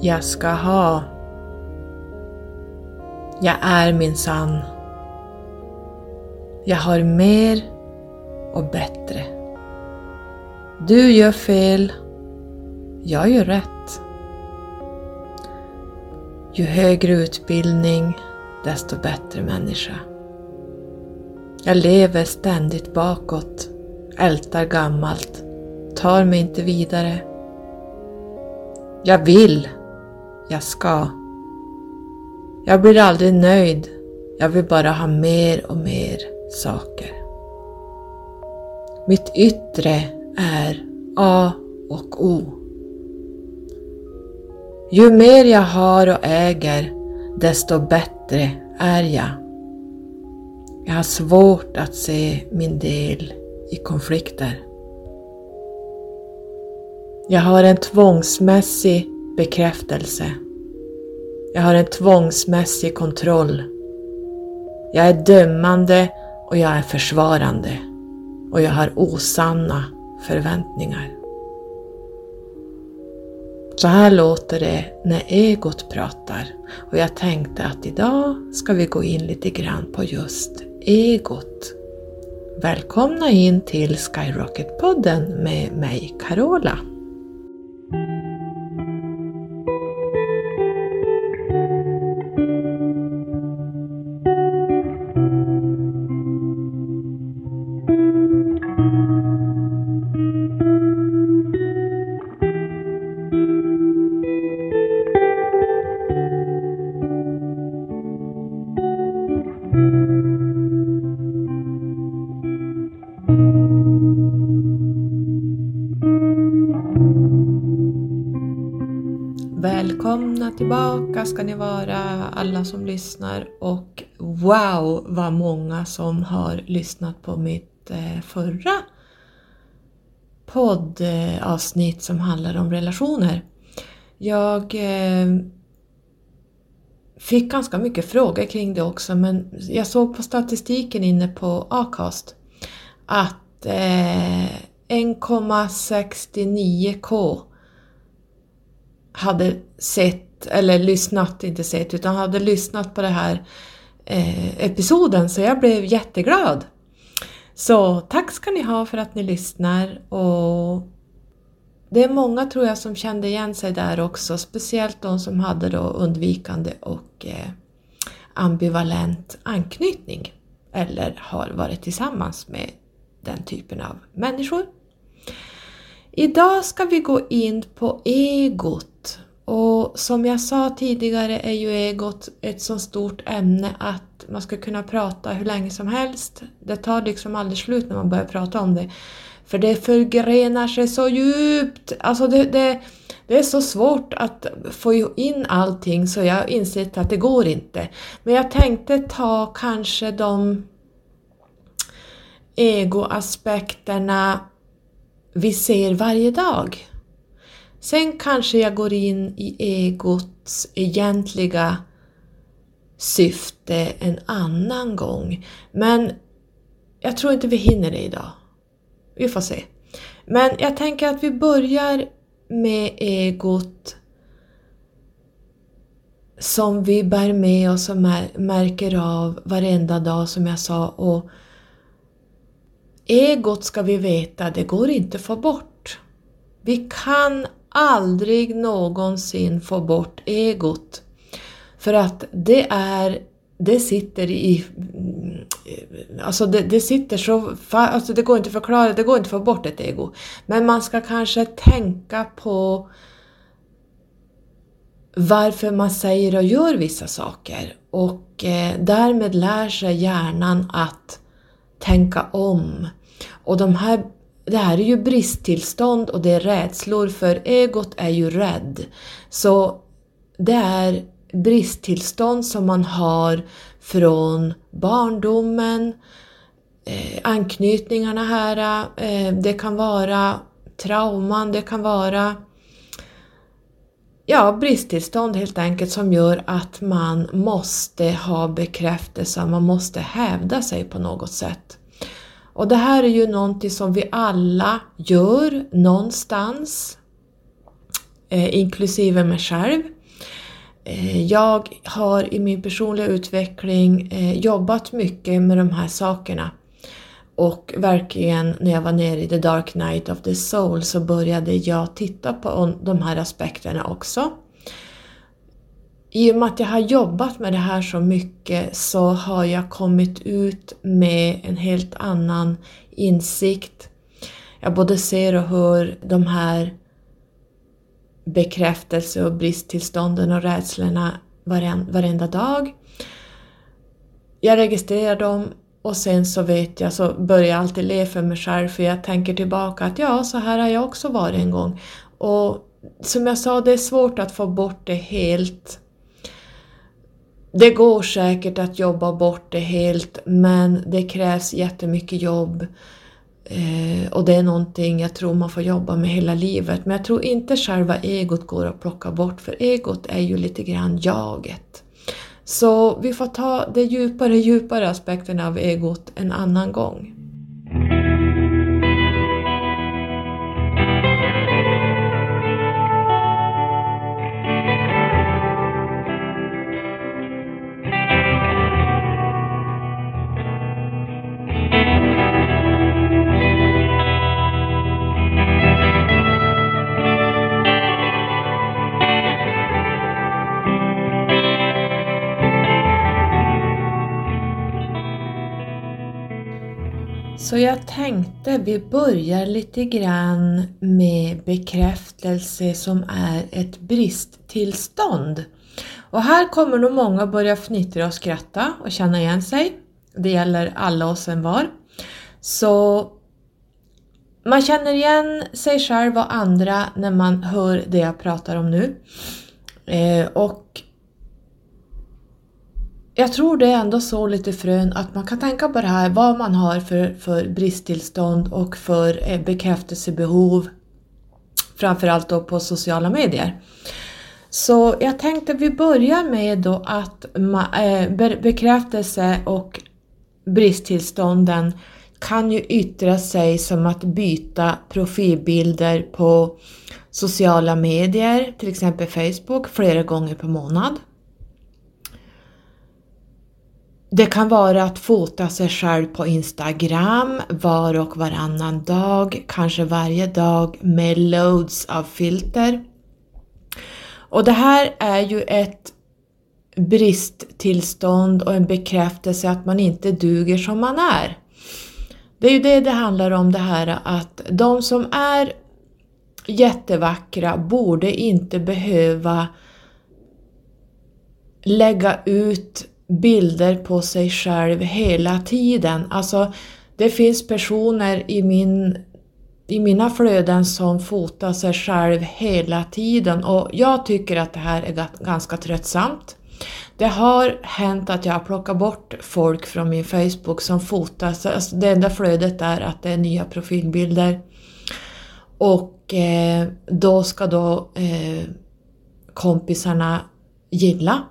jag ska ha. Jag är min sann. Jag har mer och bättre. Du gör fel, jag gör rätt. Ju högre utbildning, desto bättre människa. Jag lever ständigt bakåt, ältar gammalt, tar mig inte vidare. Jag vill, jag ska. Jag blir aldrig nöjd, jag vill bara ha mer och mer saker. Mitt yttre är A och O. Ju mer jag har och äger, desto bättre är jag. Jag har svårt att se min del i konflikter. Jag har en tvångsmässig bekräftelse. Jag har en tvångsmässig kontroll. Jag är dömande och jag är försvarande. Och jag har osanna förväntningar. Så här låter det när egot pratar och jag tänkte att idag ska vi gå in lite grann på just egot. Välkomna in till Skyrocket-podden med mig Carola. Tillbaka ska ni vara alla som lyssnar och wow vad många som har lyssnat på mitt eh, förra poddavsnitt som handlar om relationer. Jag eh, fick ganska mycket frågor kring det också men jag såg på statistiken inne på Acast att eh, 1,69k hade sett, eller lyssnat, inte sett, utan hade lyssnat på den här eh, episoden så jag blev jätteglad. Så tack ska ni ha för att ni lyssnar och det är många tror jag som kände igen sig där också, speciellt de som hade då undvikande och eh, ambivalent anknytning eller har varit tillsammans med den typen av människor. Idag ska vi gå in på egot och som jag sa tidigare är ju egot ett så stort ämne att man ska kunna prata hur länge som helst. Det tar liksom aldrig slut när man börjar prata om det. För det förgrenar sig så djupt. Alltså det, det, det är så svårt att få in allting så jag har insett att det går inte. Men jag tänkte ta kanske de egoaspekterna vi ser varje dag. Sen kanske jag går in i egots egentliga syfte en annan gång. Men jag tror inte vi hinner det idag. Vi får se. Men jag tänker att vi börjar med egot som vi bär med oss och märker av varenda dag som jag sa. Och Egot ska vi veta, det går inte att få bort. Vi kan aldrig någonsin få bort egot. För att det är, det sitter i, mm, alltså det, det sitter så, alltså det går inte att förklara, det går inte att få bort ett ego. Men man ska kanske tänka på varför man säger och gör vissa saker och eh, därmed lär sig hjärnan att tänka om. Och de här, det här är ju bristtillstånd och det är rädslor för egot är ju rädd. Så det är bristtillstånd som man har från barndomen, eh, anknytningarna här, eh, det kan vara trauman, det kan vara ja, bristtillstånd helt enkelt som gör att man måste ha bekräftelse, man måste hävda sig på något sätt. Och det här är ju någonting som vi alla gör någonstans. eh, inklusive mig själv. Eh, jag har i min personliga utveckling eh, jobbat mycket med de här sakerna. Och verkligen när jag var nere i the dark night of the soul så började jag titta på de här aspekterna också. I och med att jag har jobbat med det här så mycket så har jag kommit ut med en helt annan insikt. Jag både ser och hör de här bekräftelse och bristtillstånden och rädslorna varenda dag. Jag registrerar dem och sen så vet jag, så börjar jag alltid le för mig själv för jag tänker tillbaka att ja, så här har jag också varit en gång. Och som jag sa, det är svårt att få bort det helt. Det går säkert att jobba bort det helt men det krävs jättemycket jobb. Eh, och det är någonting jag tror man får jobba med hela livet. Men jag tror inte själva egot går att plocka bort för egot är ju lite grann jaget. Så vi får ta de djupare, djupare aspekterna av egot en annan gång. Så jag tänkte vi börjar lite grann med bekräftelse som är ett bristtillstånd. Och här kommer nog många börja fnittra och skratta och känna igen sig. Det gäller alla oss en var. Så man känner igen sig själv och andra när man hör det jag pratar om nu. Eh, och jag tror det är ändå så lite frön att man kan tänka på det här vad man har för, för bristtillstånd och för eh, bekräftelsebehov. Framförallt då på sociala medier. Så jag tänkte vi börjar med då att eh, bekräftelse och bristtillstånden kan ju yttra sig som att byta profilbilder på sociala medier, till exempel Facebook, flera gånger per månad. Det kan vara att fota sig själv på Instagram var och varannan dag, kanske varje dag med loads av filter. Och det här är ju ett bristtillstånd och en bekräftelse att man inte duger som man är. Det är ju det det handlar om det här att de som är jättevackra borde inte behöva lägga ut bilder på sig själv hela tiden. Alltså, det finns personer i, min, i mina flöden som fotar sig själv hela tiden och jag tycker att det här är ganska tröttsamt. Det har hänt att jag har plockat bort folk från min Facebook som fotar, alltså det enda flödet är att det är nya profilbilder. Och eh, då ska då eh, kompisarna gilla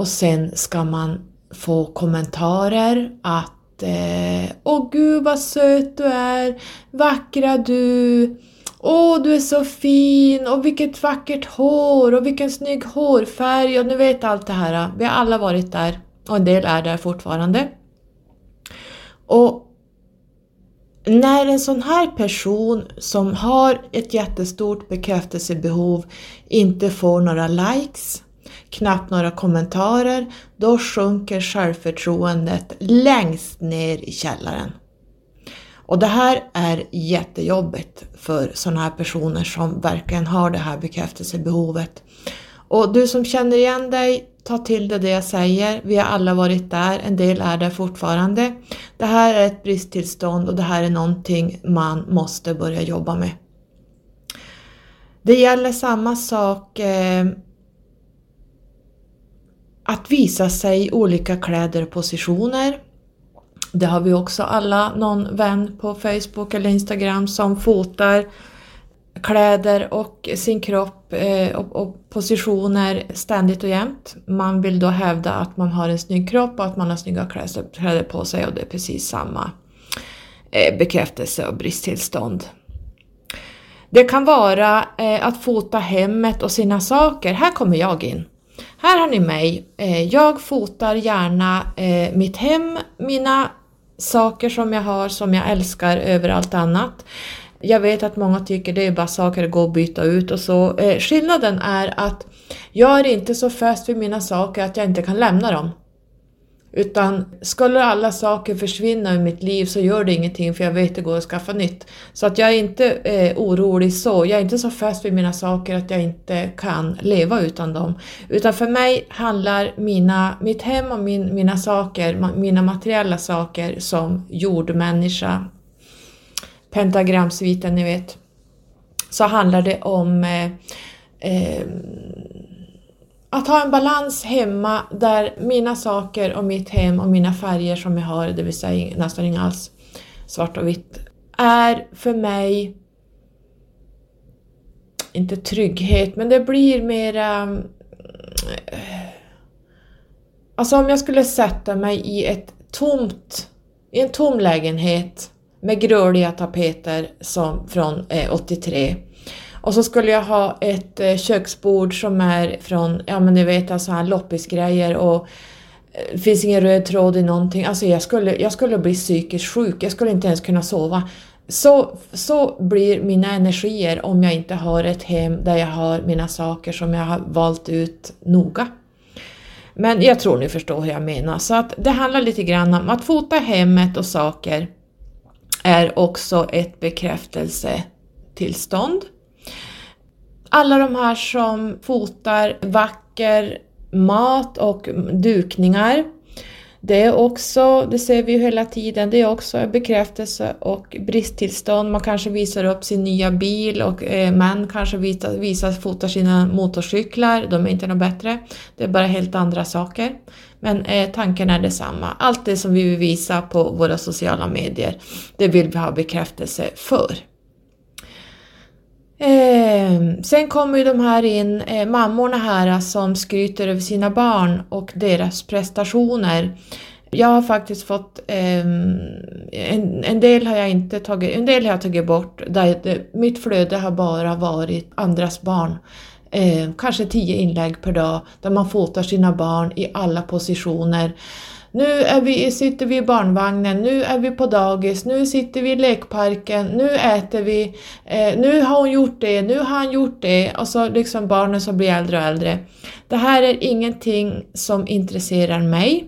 och sen ska man få kommentarer att eh, Åh gud vad söt du är, vackra du, Åh du är så fin. Och vilket vackert hår. Och vilken snygg hårfärg. Och ni vet allt det här. Vi har alla varit där. Och en del är där fortfarande. Och när en sån här person som har ett jättestort bekräftelsebehov inte får några likes knappt några kommentarer, då sjunker självförtroendet längst ner i källaren. Och det här är jättejobbigt för sådana här personer som verkligen har det här bekräftelsebehovet. Och du som känner igen dig, ta till dig det jag säger. Vi har alla varit där, en del är där fortfarande. Det här är ett bristtillstånd och det här är någonting man måste börja jobba med. Det gäller samma sak eh, att visa sig i olika kläder och positioner. Det har vi också alla någon vän på Facebook eller Instagram som fotar kläder och sin kropp eh, och, positioner ständigt och jämt. Man vill då hävda att man har en snygg kropp och att man har snygga kläder på sig och det är precis samma eh, bekräftelse och bristtillstånd. Det kan vara eh, att fota hemmet och sina saker. Här kommer jag in. Här har ni mig. Eh, jag fotar gärna eh, mitt hem, mina saker som jag har som jag älskar över allt annat. Jag vet att många tycker det är bara saker att gå och byta ut och så. Eh, skillnaden är att jag är inte så fäst vid mina saker att jag inte kan lämna dem. Utan skulle alla saker försvinna ur mitt liv så gör det ingenting för jag vet att det går att skaffa nytt. Så att jag är inte eh, orolig så, jag är inte så fäst vid mina saker att jag inte kan leva utan dem. Utan för mig handlar mina, mitt hem och min, mina saker, mina materiella saker som jordmänniska, pentagramsviten ni vet, så handlar det om eh, eh, att ha en balans hemma där mina saker och mitt hem och mina färger som jag har, det vill säga nästan inga alls svart och vitt, är för mig inte trygghet, men det blir mera... Mm, alltså om jag skulle sätta mig i ett tomt, i en tom lägenhet med gröliga tapeter som från eh, 83 och så skulle jag ha ett eh, köksbord som är från, ja men ni vet, alltså här loppisgrejer och eh, det finns ingen röd tråd i någonting. Alltså jag skulle, jag skulle bli psykiskt sjuk, jag skulle inte ens kunna sova. Så, så blir mina energier om jag inte har ett hem där jag har mina saker som jag har valt ut noga. Men jag tror ni förstår hur jag menar. Så att det handlar lite grann om att fota hemmet och saker är också ett bekräftelsetillstånd. Alla de här som fotar vacker mat och dukningar. Det är också, det ser vi ju hela tiden, det är också bekräftelse och bristtillstånd. Man kanske visar upp sin nya bil och eh, män kanske visar, visar, fotar sina motorcyklar. De är inte något bättre. Det är bara helt andra saker. Men eh, tanken är detsamma. Allt det som vi vill visa på våra sociala medier, det vill vi ha bekräftelse för. Eh, sen kommer ju de här in, eh, mammorna här som skryter över sina barn och deras prestationer. Jag har faktiskt fått, eh, en, en, del har jag inte tagit, en del har jag tagit bort, där det, mitt flöde har bara varit andras barn. Eh, kanske tio inlägg per dag där man fotar sina barn i alla positioner. Nu är vi, sitter vi i barnvagnen, nu är vi på dagis, nu sitter vi i lekparken, nu äter vi, eh, nu har hon gjort det, nu har han gjort det och så liksom barnen som blir äldre och äldre. Det här är ingenting som intresserar mig.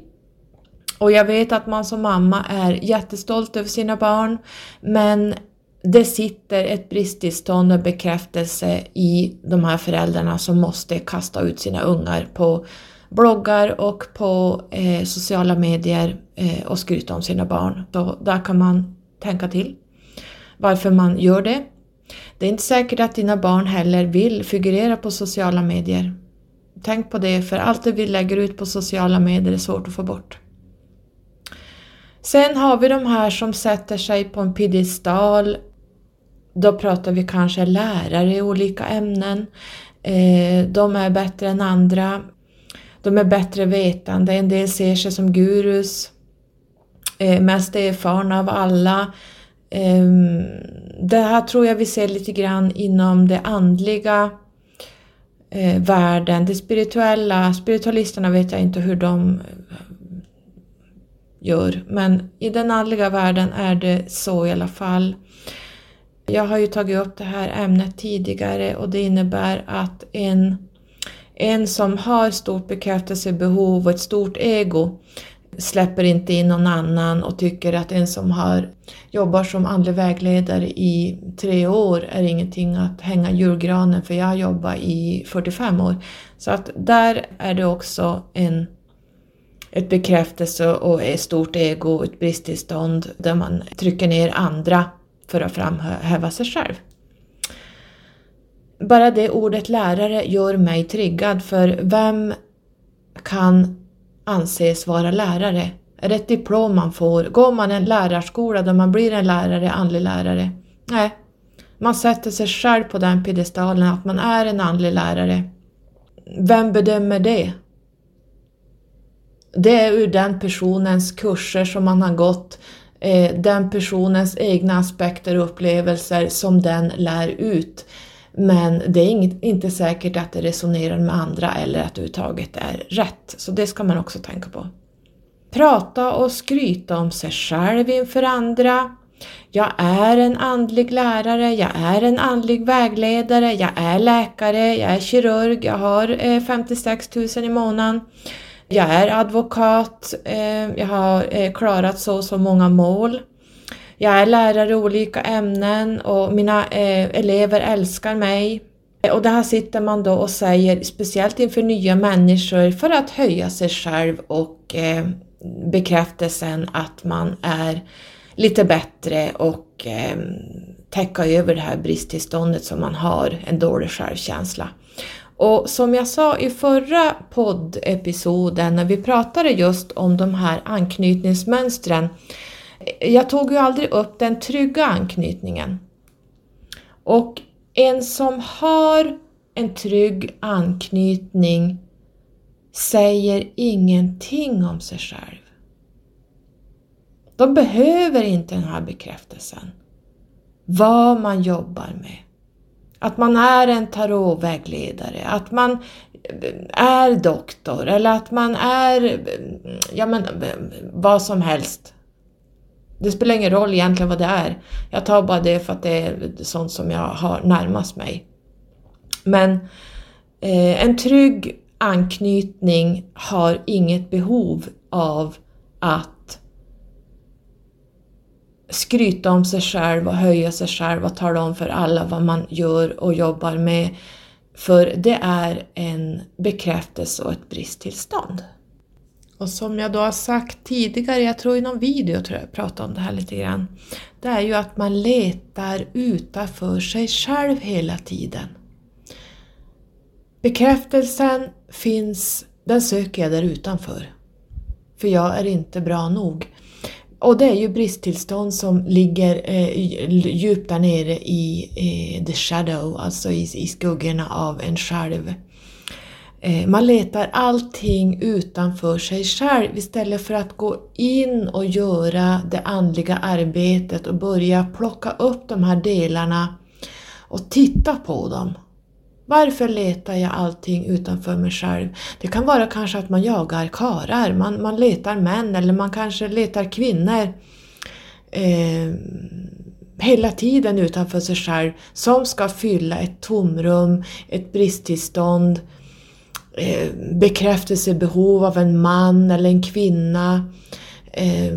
Och jag vet att man som mamma är jättestolt över sina barn men det sitter ett bristtillstånd och bekräftelse i de här föräldrarna som måste kasta ut sina ungar på bloggar och på eh, sociala medier eh, och skryta om sina barn. Så där kan man tänka till varför man gör det. Det är inte säkert att dina barn heller vill figurera på sociala medier. Tänk på det, för allt det vi lägger ut på sociala medier är svårt att få bort. Sen har vi de här som sätter sig på en piedestal. Då pratar vi kanske lärare i olika ämnen. Eh, de är bättre än andra. De är bättre vetande, en del ser sig som gurus, eh, mest erfarna av alla. Eh, det här tror jag vi ser lite grann inom det andliga eh, världen, det spirituella. Spiritualisterna vet jag inte hur de eh, gör, men i den andliga världen är det så i alla fall. Jag har ju tagit upp det här ämnet tidigare och det innebär att en en som har stort bekräftelsebehov och ett stort ego släpper inte in någon annan och tycker att en som har, jobbar som andlig vägledare i tre år är ingenting att hänga julgranen för jag har jobbat i 45 år. Så att där är det också en, ett bekräftelse och ett stort ego, ett bristtillstånd där man trycker ner andra för att framhäva sig själv. Bara det ordet lärare gör mig triggad för vem kan anses vara lärare? Är det ett diplom man får? Går man en lärarskola där man blir en lärare, andlig lärare? Nej, man sätter sig själv på den piedestalen att man är en andlig lärare. Vem bedömer det? Det är ur den personens kurser som man har gått eh, den personens egna aspekter och upplevelser som den lär ut. Men det är inget, inte säkert att det resonerar med andra eller att det överhuvudtaget är rätt. Så det ska man också tänka på. Prata och skryta om sig själv inför andra. Jag är en andlig lärare, jag är en andlig vägledare, jag är läkare, jag är kirurg, jag har eh, 56 000 i månaden. Jag är advokat, eh, jag har eh, klarat så och så många mål. Jag är lärare i olika ämnen och mina eh, elever älskar mig. Eh, och det här sitter man då och säger, speciellt inför nya människor, för att höja sig själv och eh, bekräftelsen att man är lite bättre och eh, täcka över det här bristtillståndet som man har, en dålig självkänsla. Och som jag sa i förra poddepisoden när vi pratade just om de här anknytningsmönstren, jag tog ju aldrig upp den trygga anknytningen. Och en som har en trygg anknytning säger ingenting om sig själv. De behöver inte den här bekräftelsen. Vad man jobbar med. Att man är en tarotvägledare, att man eh, är doktor eller att man är eh, ja men, eh, vad som helst. Det spelar ingen roll egentligen vad det är. Jag tar bara det för att det är sånt som jag har närmast mig. Men eh, en trygg anknytning har inget behov av att skryta om sig själv och höja sig själv och tala om för alla vad man gör och jobbar med. För det är en bekräftelse och ett bristtillstånd. Och som jag då har sagt tidigare, jag tror i någon video tror jag pratade om det här lite grann, det är ju att man letar utanför sig själv hela tiden. Bekräftelsen finns, den söker jag där utanför. För jag är inte bra nog. Och det är ju bristtillstånd som ligger eh, djupt där nere i eh, the shadow, alltså i, i skuggorna av en själv. Eh, man letar allting utanför sig själv istället för att gå in och göra det andliga arbetet och börja plocka upp de här delarna och titta på dem. Varför letar jag allting utanför mig själv? Det kan vara kanske att man jagar karar, man, man letar män eller man kanske letar kvinnor eh, hela tiden utanför sig själv som ska fylla ett tomrum, ett bristtillstånd, eh, bekräftelsebehov av en man eller en kvinna. Eh,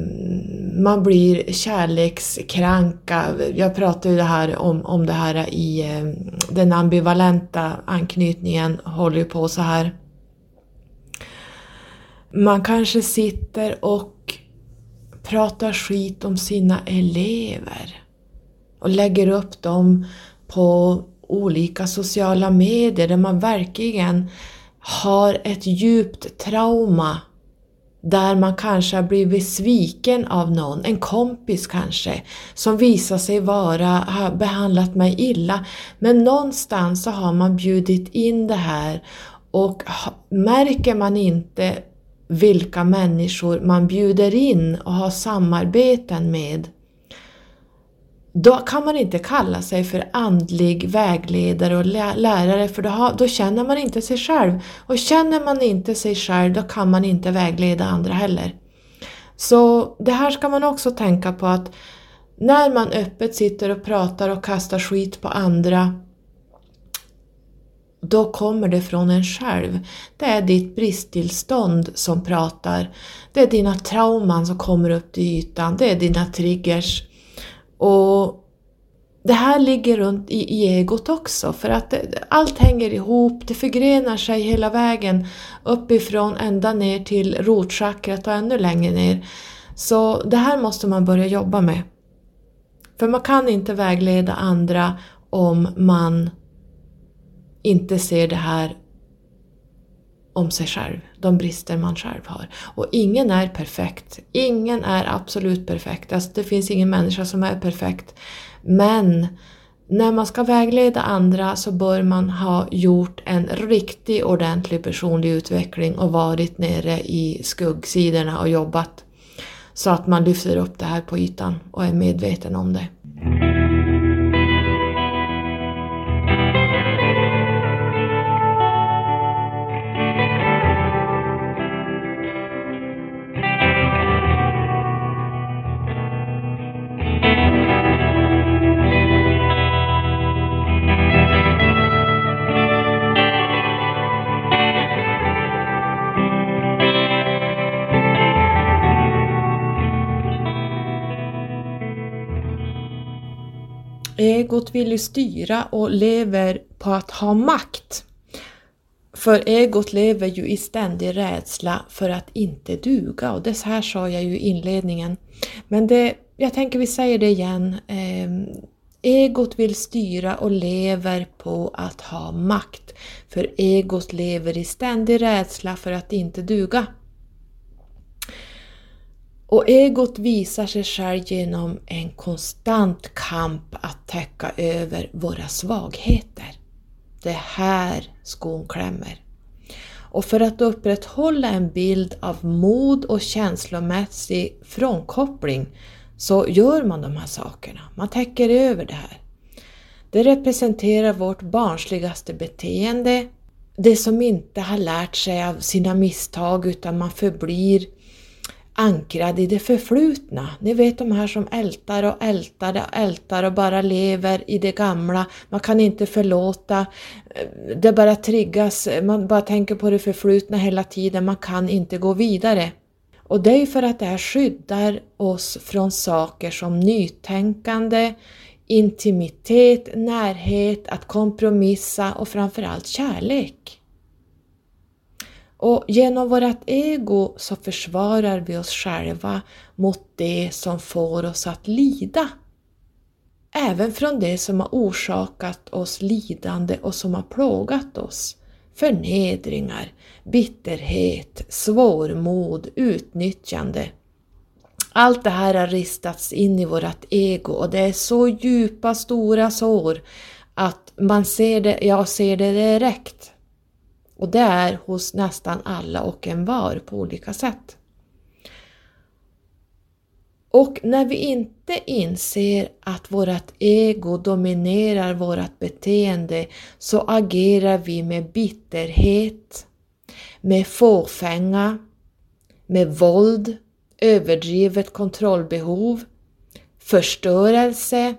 man blir kärlekskranka. Jag pratade ju det här om, om det här i eh, den ambivalenta anknytningen, håller ju på så här. Man kanske sitter och pratar skit om sina elever och lägger upp dem på olika sociala medier där man verkligen har ett djupt trauma där man kanske har blivit sviken av någon, en kompis kanske, som visar sig vara, ha behandlat mig illa. Men någonstans så har man bjudit in det här och märker man inte vilka människor man bjuder in och har samarbeten med, då kan man inte kalla sig för andlig vägledare och lärare för då, har, då, känner man inte sig själv. Och känner man inte sig själv då kan man inte vägleda andra heller. Så det här ska man också tänka på att när man öppet sitter och pratar och kastar skit på andra då kommer det från en själv. Det är ditt bristtillstånd som pratar. Det är dina trauman som kommer upp till ytan. Det är dina triggers. Och det här ligger runt i, i egot också för att det, allt hänger ihop, det förgrenar sig hela vägen uppifrån ända ner till rotchakrat och ännu längre ner. Så det här måste man börja jobba med. För man kan inte vägleda andra om man inte ser det här om sig själv, de brister man själv har. Och ingen är perfekt. Ingen är absolut perfekt. Alltså det finns ingen människa som är perfekt. Men när man ska vägleda andra så bör man ha gjort en riktig ordentlig personlig utveckling och varit nere i skuggsidorna och jobbat. så att man lyfter upp det här på ytan och är medveten om det. Egot vill ju styra och lever på att ha makt. För egot lever ju i ständig rädsla för att inte duga och det här sa jag ju i inledningen. Men det, jag tänker vi säger det igen. Eh, egot vill styra och lever på att ha makt. För egot lever i ständig rädsla för att inte duga. Och egot visar sig själv genom en konstant kamp att täcka över våra svagheter. Det är här skon klämmer. Och för att upprätthålla en bild av mod och känslomässig frånkoppling så gör man de här sakerna. Man täcker över det här. Det representerar vårt barnsligaste beteende, det som inte har lärt sig av sina misstag utan man förblir ankrad i det förflutna. Ni vet de här som ältar och ältar och ältar och bara lever i det gamla. Man kan inte förlåta. Det bara triggas, man bara tänker på det förflutna hela tiden. Man kan inte gå vidare. Och det är för att det här skyddar oss från saker som nytänkande, intimitet, närhet, att kompromissa och framförallt kärlek. Och genom vårt ego så försvarar vi oss själva mot det som får oss att lida. Även från det som har orsakat oss lidande och som har plågat oss. Förnedringar, bitterhet, svårmod, utnyttjande. Allt det här har ristats in i vårt ego och det är så djupa, stora sår att man ser det, jag ser det direkt och det är hos nästan alla och en var på olika sätt. Och när vi inte inser att vårt ego dominerar vårt beteende så agerar vi med bitterhet, med fåfänga, med våld, överdrivet kontrollbehov, förstörelse,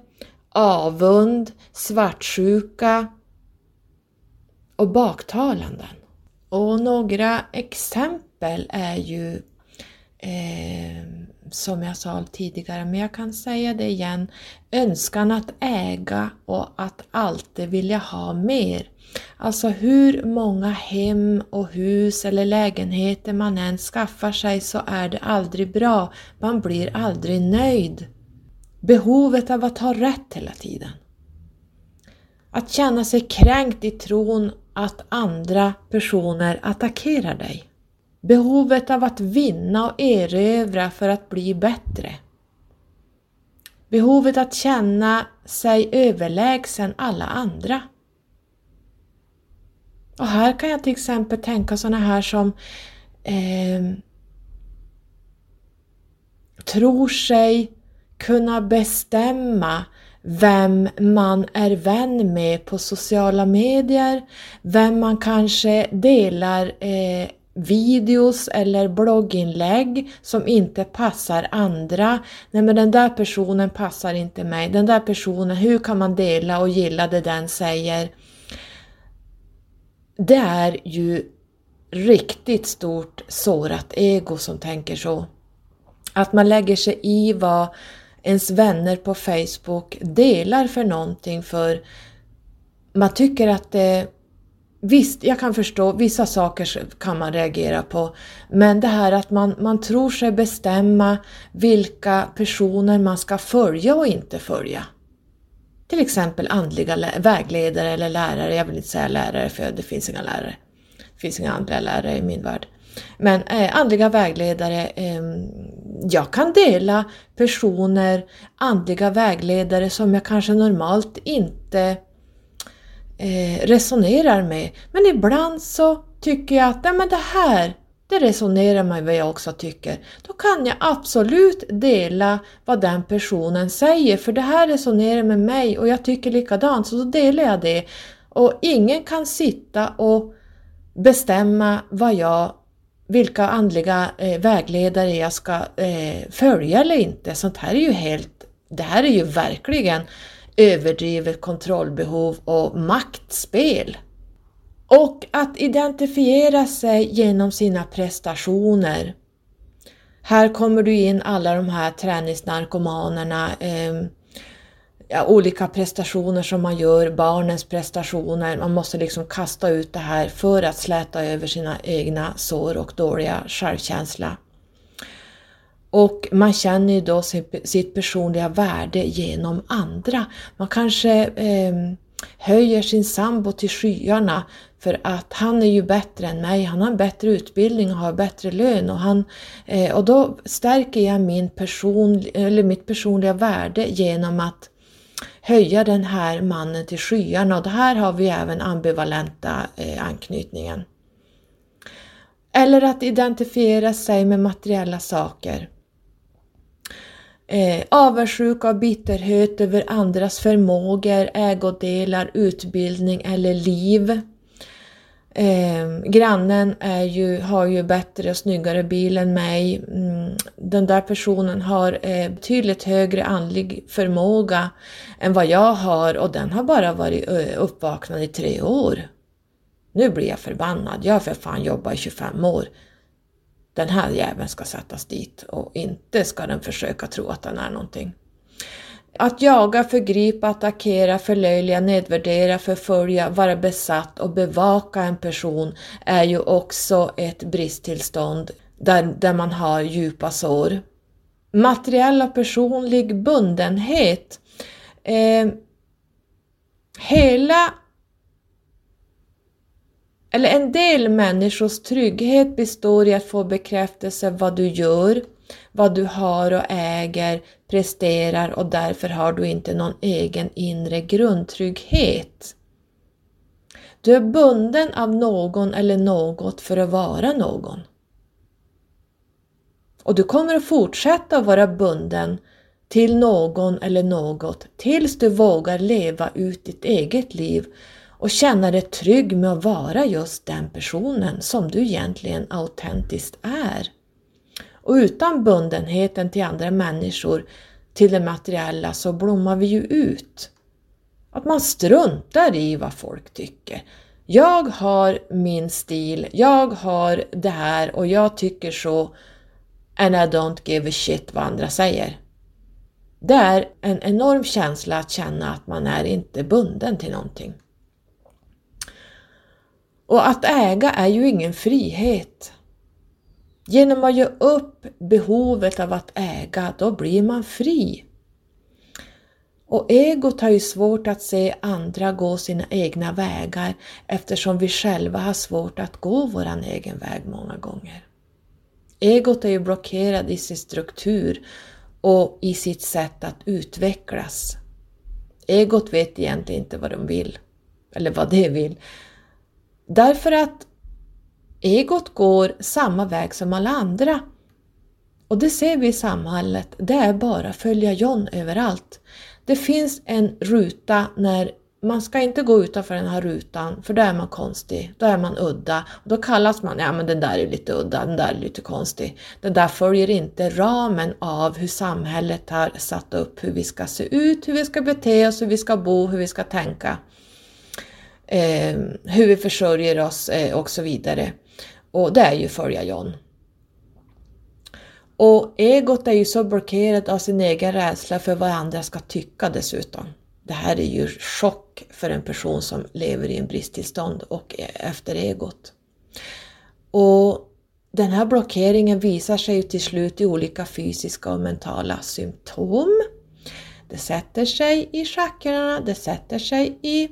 avund, svartsjuka, och baktalanden. Och några exempel är ju eh, som jag sa tidigare, men jag kan säga det igen, önskan att äga och att alltid vilja ha mer. Alltså hur många hem och hus eller lägenheter man än skaffar sig så är det aldrig bra, man blir aldrig nöjd. Behovet av att ha rätt hela tiden. Att känna sig kränkt i tron att andra personer attackerar dig. Behovet av att vinna och erövra för att bli bättre. Behovet att känna sig överlägsen alla andra. Och här kan jag till exempel tänka sådana här som eh, tror sig kunna bestämma vem man är vän med på sociala medier, vem man kanske delar eh, videos eller blogginlägg som inte passar andra. Nej men den där personen passar inte mig, den där personen, hur kan man dela och gilla det den säger? Det är ju riktigt stort sårat ego som tänker så. Att man lägger sig i vad ens vänner på Facebook delar för någonting för man tycker att det Visst, jag kan förstå, vissa saker kan man reagera på, men det här att man, man tror sig bestämma vilka personer man ska följa och inte följa. Till exempel andliga vägledare eller lärare, jag vill inte säga lärare för det finns inga lärare. Det finns inga andliga lärare i min värld. Men eh, andliga vägledare, eh, jag kan dela personer, andliga vägledare som jag kanske normalt inte eh, resonerar med. Men ibland så tycker jag att nej, men det här det resonerar med vad jag också tycker, då kan jag absolut dela vad den personen säger, för det här resonerar med mig och jag tycker likadant, så då delar jag det. Och ingen kan sitta och bestämma vad jag, vilka andliga eh, vägledare jag ska eh, följa eller inte. Sånt här är ju helt, det här är ju verkligen överdrivet kontrollbehov och maktspel. Och att identifiera sig genom sina prestationer. Här kommer du in alla de här träningsnarkomanerna, eh, ja, olika prestationer som man gör, barnens prestationer. Man måste liksom kasta ut det här för att släta över sina egna sår och dåliga självkänsla. Och man känner ju då sitt personliga värde genom andra. Man kanske eh, höjer sin sambo till skyarna för att han är ju bättre än mig, han har en bättre utbildning och har bättre lön och, han, eh, och då stärker jag min person, eller mitt personliga värde genom att höja den här mannen till skyarna och det här har vi även ambivalenta eh, anknytningen. Eller att identifiera sig med materiella saker. Eh, avundsjuka och bitterhet över andras förmågor, ägodelar, utbildning eller liv. Eh, grannen är ju, har ju bättre och snyggare bil än mig. Mm, den där personen har eh, betydligt högre andlig förmåga än vad jag har och den har bara varit eh, uppvaknad i tre år. Nu blir jag förbannad. Jag har för fan jobbat i 25 år. Den här jäveln ska sättas dit och inte ska den försöka tro att den är någonting. Att jaga, förgripa, attackera, förlöjliga, nedvärdera, förfölja, vara besatt och bevaka en person är ju också ett bristtillstånd där, där man har djupa sår. Materiell och personlig bundenhet. Eh, hela eller en del människors trygghet består i att få bekräftelse vad du gör, vad du har och äger, presterar och därför har du inte någon egen inre grundtrygghet. Du är bunden av någon eller något för att vara någon. Och du kommer att fortsätta vara bunden till någon eller något tills du vågar leva ut ditt eget liv och känna dig trygg med att vara just den personen som du egentligen autentiskt är. Och utan bundenheten till andra människor, till det materiella, så blommar vi ju ut. Att man struntar i vad folk tycker. Jag har min stil, jag har det här och jag tycker så and I don't give a shit vad andra säger. Det är en enorm känsla att känna att man är inte bunden till någonting. Och att äga är ju ingen frihet. Genom att ge upp behovet av att äga, då blir man fri. Och egot har ju svårt att se andra gå sina egna vägar eftersom vi själva har svårt att gå vår egen väg många gånger. Egot är ju blockerad i sin struktur och i sitt sätt att utvecklas. Egot vet egentligen inte vad de vill, eller vad det vill. Därför att egot går samma väg som alla andra. Och det ser vi i samhället, det är bara följa John överallt. Det finns en ruta när man ska inte gå utanför den här rutan för då är man konstig, då är man udda. Då kallas man, ja men den där är lite udda, den där är lite konstig. Den där följer inte ramen av hur samhället har satt upp hur vi ska se ut, hur vi ska bete oss, hur vi ska bo, hur vi ska tänka eh, hur vi försörjer oss eh, och så vidare. Och det är ju följa John. Och egot är ju så blockerat av sin egen rädsla för vad andra ska tycka dessutom. Det här är ju chock för en person som lever i en bristtillstånd och e- efter egot. Och den här blockeringen visar sig ju till slut i olika fysiska och mentala symptom. Det sätter sig i chakrarna, det sätter sig i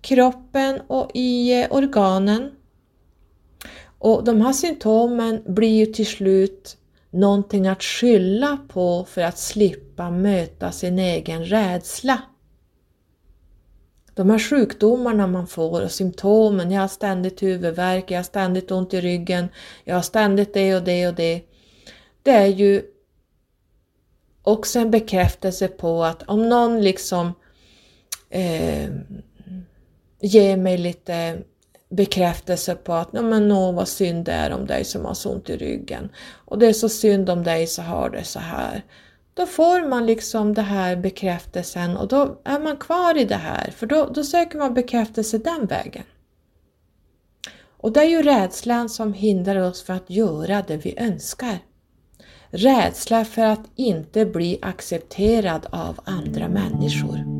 kroppen och i eh, organen. Och de här symptomen blir ju till slut någonting att skylla på för att slippa möta sin egen rädsla. De här sjukdomarna man får och symptomen, jag har ständigt huvudvärk, jag har ständigt ont i ryggen, jag har ständigt det och det och det. Det är ju också en bekräftelse på att om någon liksom eh, ger mig lite bekräftelse på att men nå vad synd det är om dig som har så ont i ryggen och det är så synd om dig så har det så här. Då får man liksom det här bekräftelsen och då är man kvar i det här för då, då söker man bekräftelse den vägen. Och det är ju rädslan som hindrar oss från att göra det vi önskar. Rädsla för att inte bli accepterad av andra människor.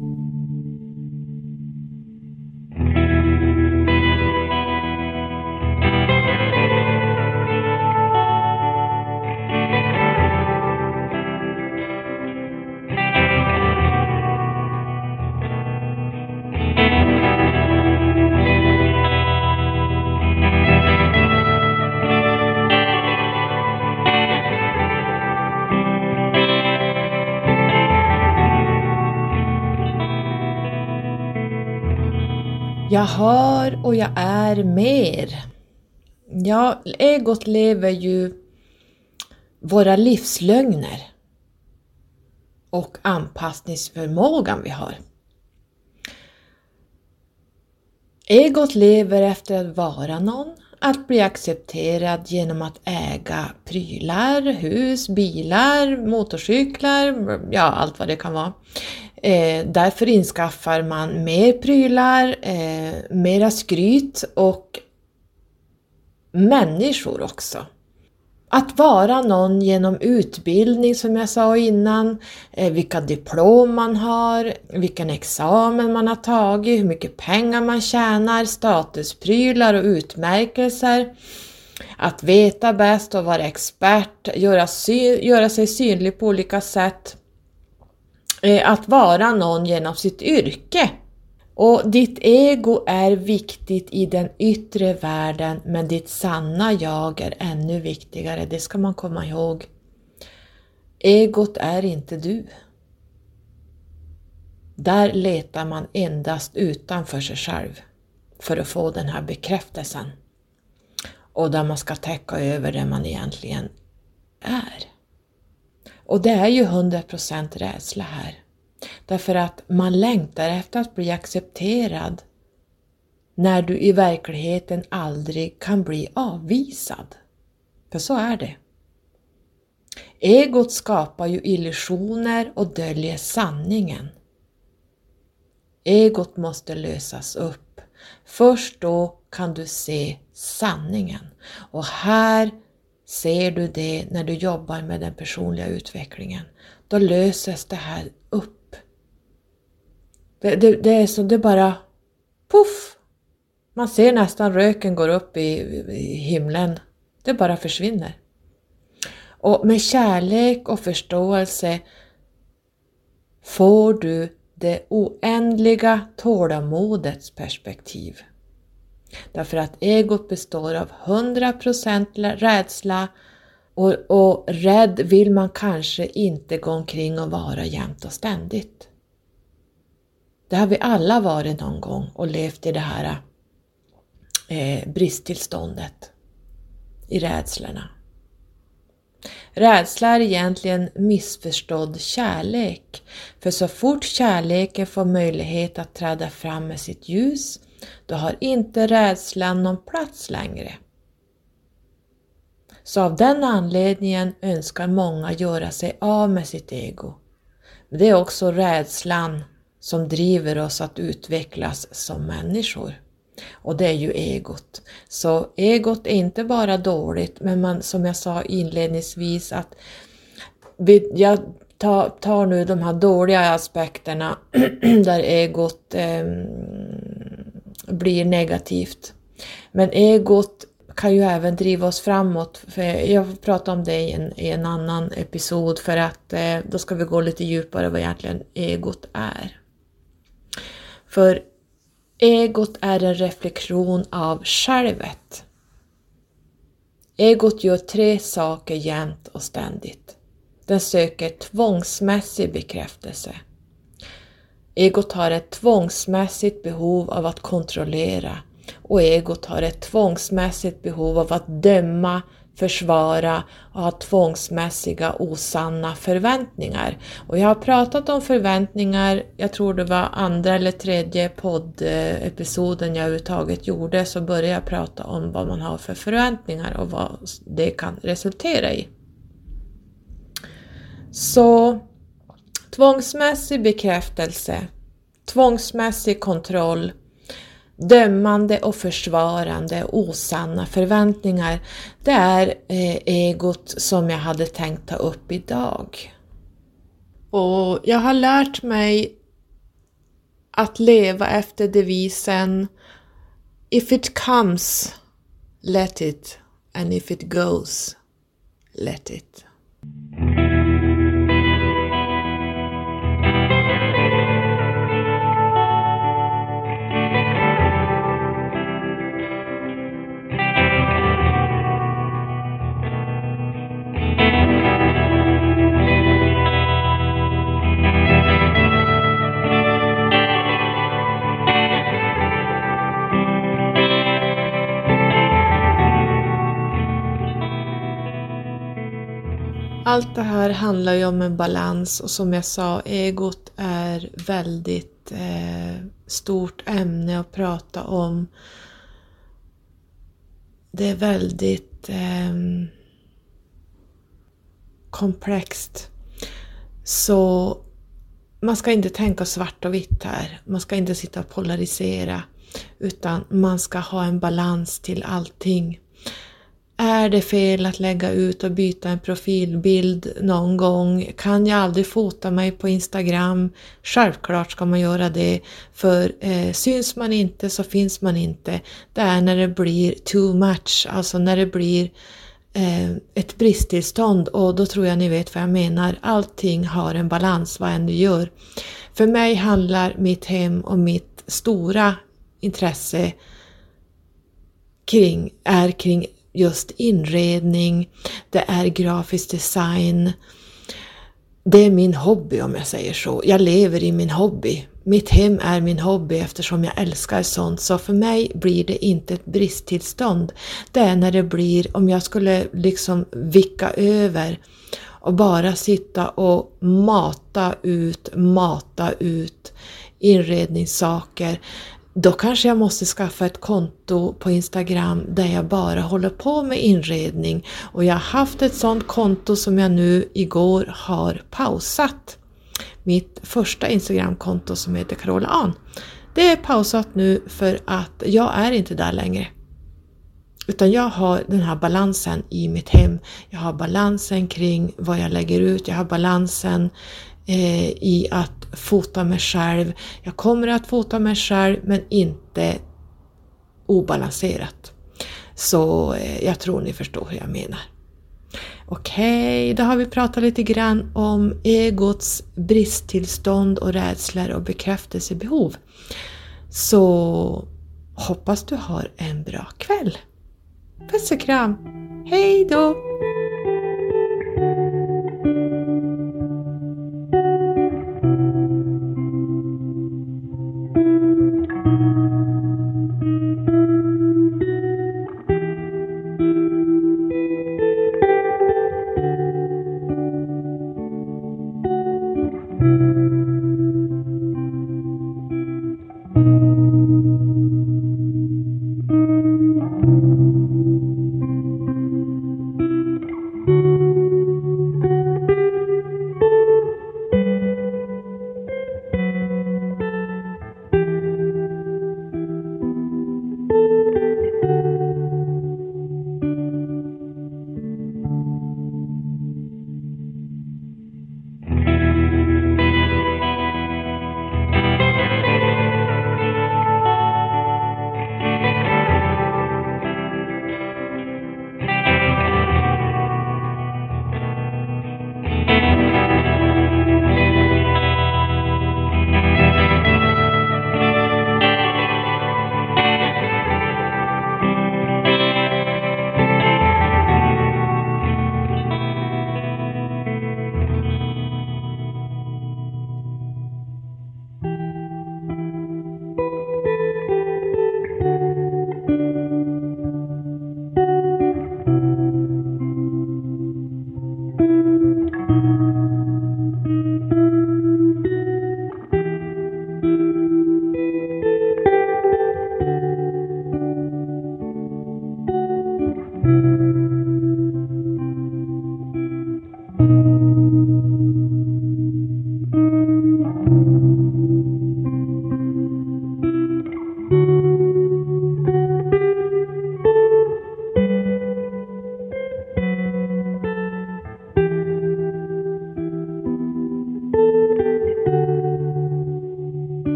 Jag har och jag är mer. Ja, egot lever ju våra livslögner och anpassningsförmågan vi har. Egot lever efter att vara någon, att bli accepterad genom att äga prylar, hus, bilar, motorcyklar, ja allt vad det kan vara. Eh, därför inskaffar man mer prylar, eh, mera skryt och människor också. Att vara någon genom utbildning som jag sa innan, eh, vilka diplom man har, vilken examen man har tagit, hur mycket pengar man tjänar, statusprylar och utmärkelser. Att veta bäst och vara expert, göra, göra sig synlig på olika sätt. Eh, att vara någon genom sitt yrke. Och ditt ego är viktigt i den yttre världen men ditt sanna jag är ännu viktigare, det ska man komma ihåg. Egot är inte du. Där letar man endast utanför sig själv för att få den här bekräftelsen. Och där man ska täcka över det man egentligen är. Och det är ju 100% rädsla här. Därför att man längtar efter att bli accepterad när du i verkligheten aldrig kan bli avvisad. För så är det. Egot skapar ju illusioner och döljer sanningen. Egot måste lösas upp. Först då kan du se sanningen. Och här ser du det när du jobbar med den personliga utvecklingen. Då löses det här upp. Det, det, det är så det bara puff! Man ser nästan röken går upp i, i himlen. Det bara försvinner. Och med kärlek och förståelse får du det oändliga tålamodets perspektiv. Därför att egot består av 100% rädsla och, och rädd vill man kanske inte gå omkring och vara jämt och ständigt. Det har vi alla varit någon gång och levt i det här eh, bristtillståndet, i rädslorna. Rädsla är egentligen missförstådd kärlek, för så fort kärleken får möjlighet att träda fram med sitt ljus då har inte rädslan någon plats längre. Så av den anledningen önskar många göra sig av med sitt ego. Men det är också rädslan som driver oss att utvecklas som människor. Och det är ju egot. Så egot är inte bara dåligt, men man, som jag sa inledningsvis att jag tar, nu de här dåliga aspekterna där egot eh, blir negativt. Men egot kan ju även driva oss framåt. För jag pratar om det i en, i en annan episod för att eh, då ska vi gå lite djupare vad egentligen egot är. För egot är en reflektion av självet. Egot gör tre saker jämt och ständigt. Den söker tvångsmässig bekräftelse. Egot har ett tvångsmässigt behov av att kontrollera och egot har ett tvångsmässigt behov av att döma, försvara och ha tvångsmässiga osanna förväntningar. Och jag har pratat om förväntningar, jag tror det var andra eller tredje poddepisoden jag överhuvudtaget gjorde, så började jag prata om vad man har för förväntningar och vad det kan resultera i. Så tvångsmässig bekräftelse, tvångsmässig kontroll, dömande och försvarande osanna förväntningar. Det är eh, egot som jag hade tänkt ta upp idag. Och jag har lärt mig att leva efter devisen If it comes, let it. And if it goes, let it. Allt det här handlar ju om en balans och som jag sa, egot är väldigt eh, stort ämne att prata om. Det är väldigt eh, komplext. Så man ska inte tänka svart och vitt här. Man ska inte sitta och polarisera. Utan man ska ha en balans till allting. Är det fel att lägga ut och byta en profilbild någon gång? Kan jag aldrig fota mig på Instagram? Självklart ska man göra det, för eh, syns man inte så finns man inte. Det är när det blir too much, alltså när det blir eh, ett bristtillstånd och då tror jag ni vet vad jag menar. Allting har en balans vad än du gör. För mig handlar mitt hem och mitt stora intresse kring, är kring just inredning, det är grafisk design. Det är min hobby om jag säger så. Jag lever i min hobby. Mitt hem är min hobby eftersom jag älskar sånt, så för mig blir det inte ett bristtillstånd. Det är när det blir, om jag skulle liksom vicka över och bara sitta och mata ut, mata ut inredningssaker då kanske jag måste skaffa ett konto på Instagram där jag bara håller på med inredning och jag har haft ett sånt konto som jag nu igår har pausat. Mitt första Instagramkonto som heter Carola An. Det är pausat nu för att jag är inte där längre. Utan jag har den här balansen i mitt hem. Jag har balansen kring vad jag lägger ut, jag har balansen eh, i att fota mig själv. Jag kommer att fota mig själv men inte obalanserat. Så eh, jag tror ni förstår hur jag menar. Okej, okay, då har vi pratat lite grann om egots bristtillstånd och rädslor och bekräftelsebehov. Så hoppas du har en bra kväll. Puss och kram! Hej då!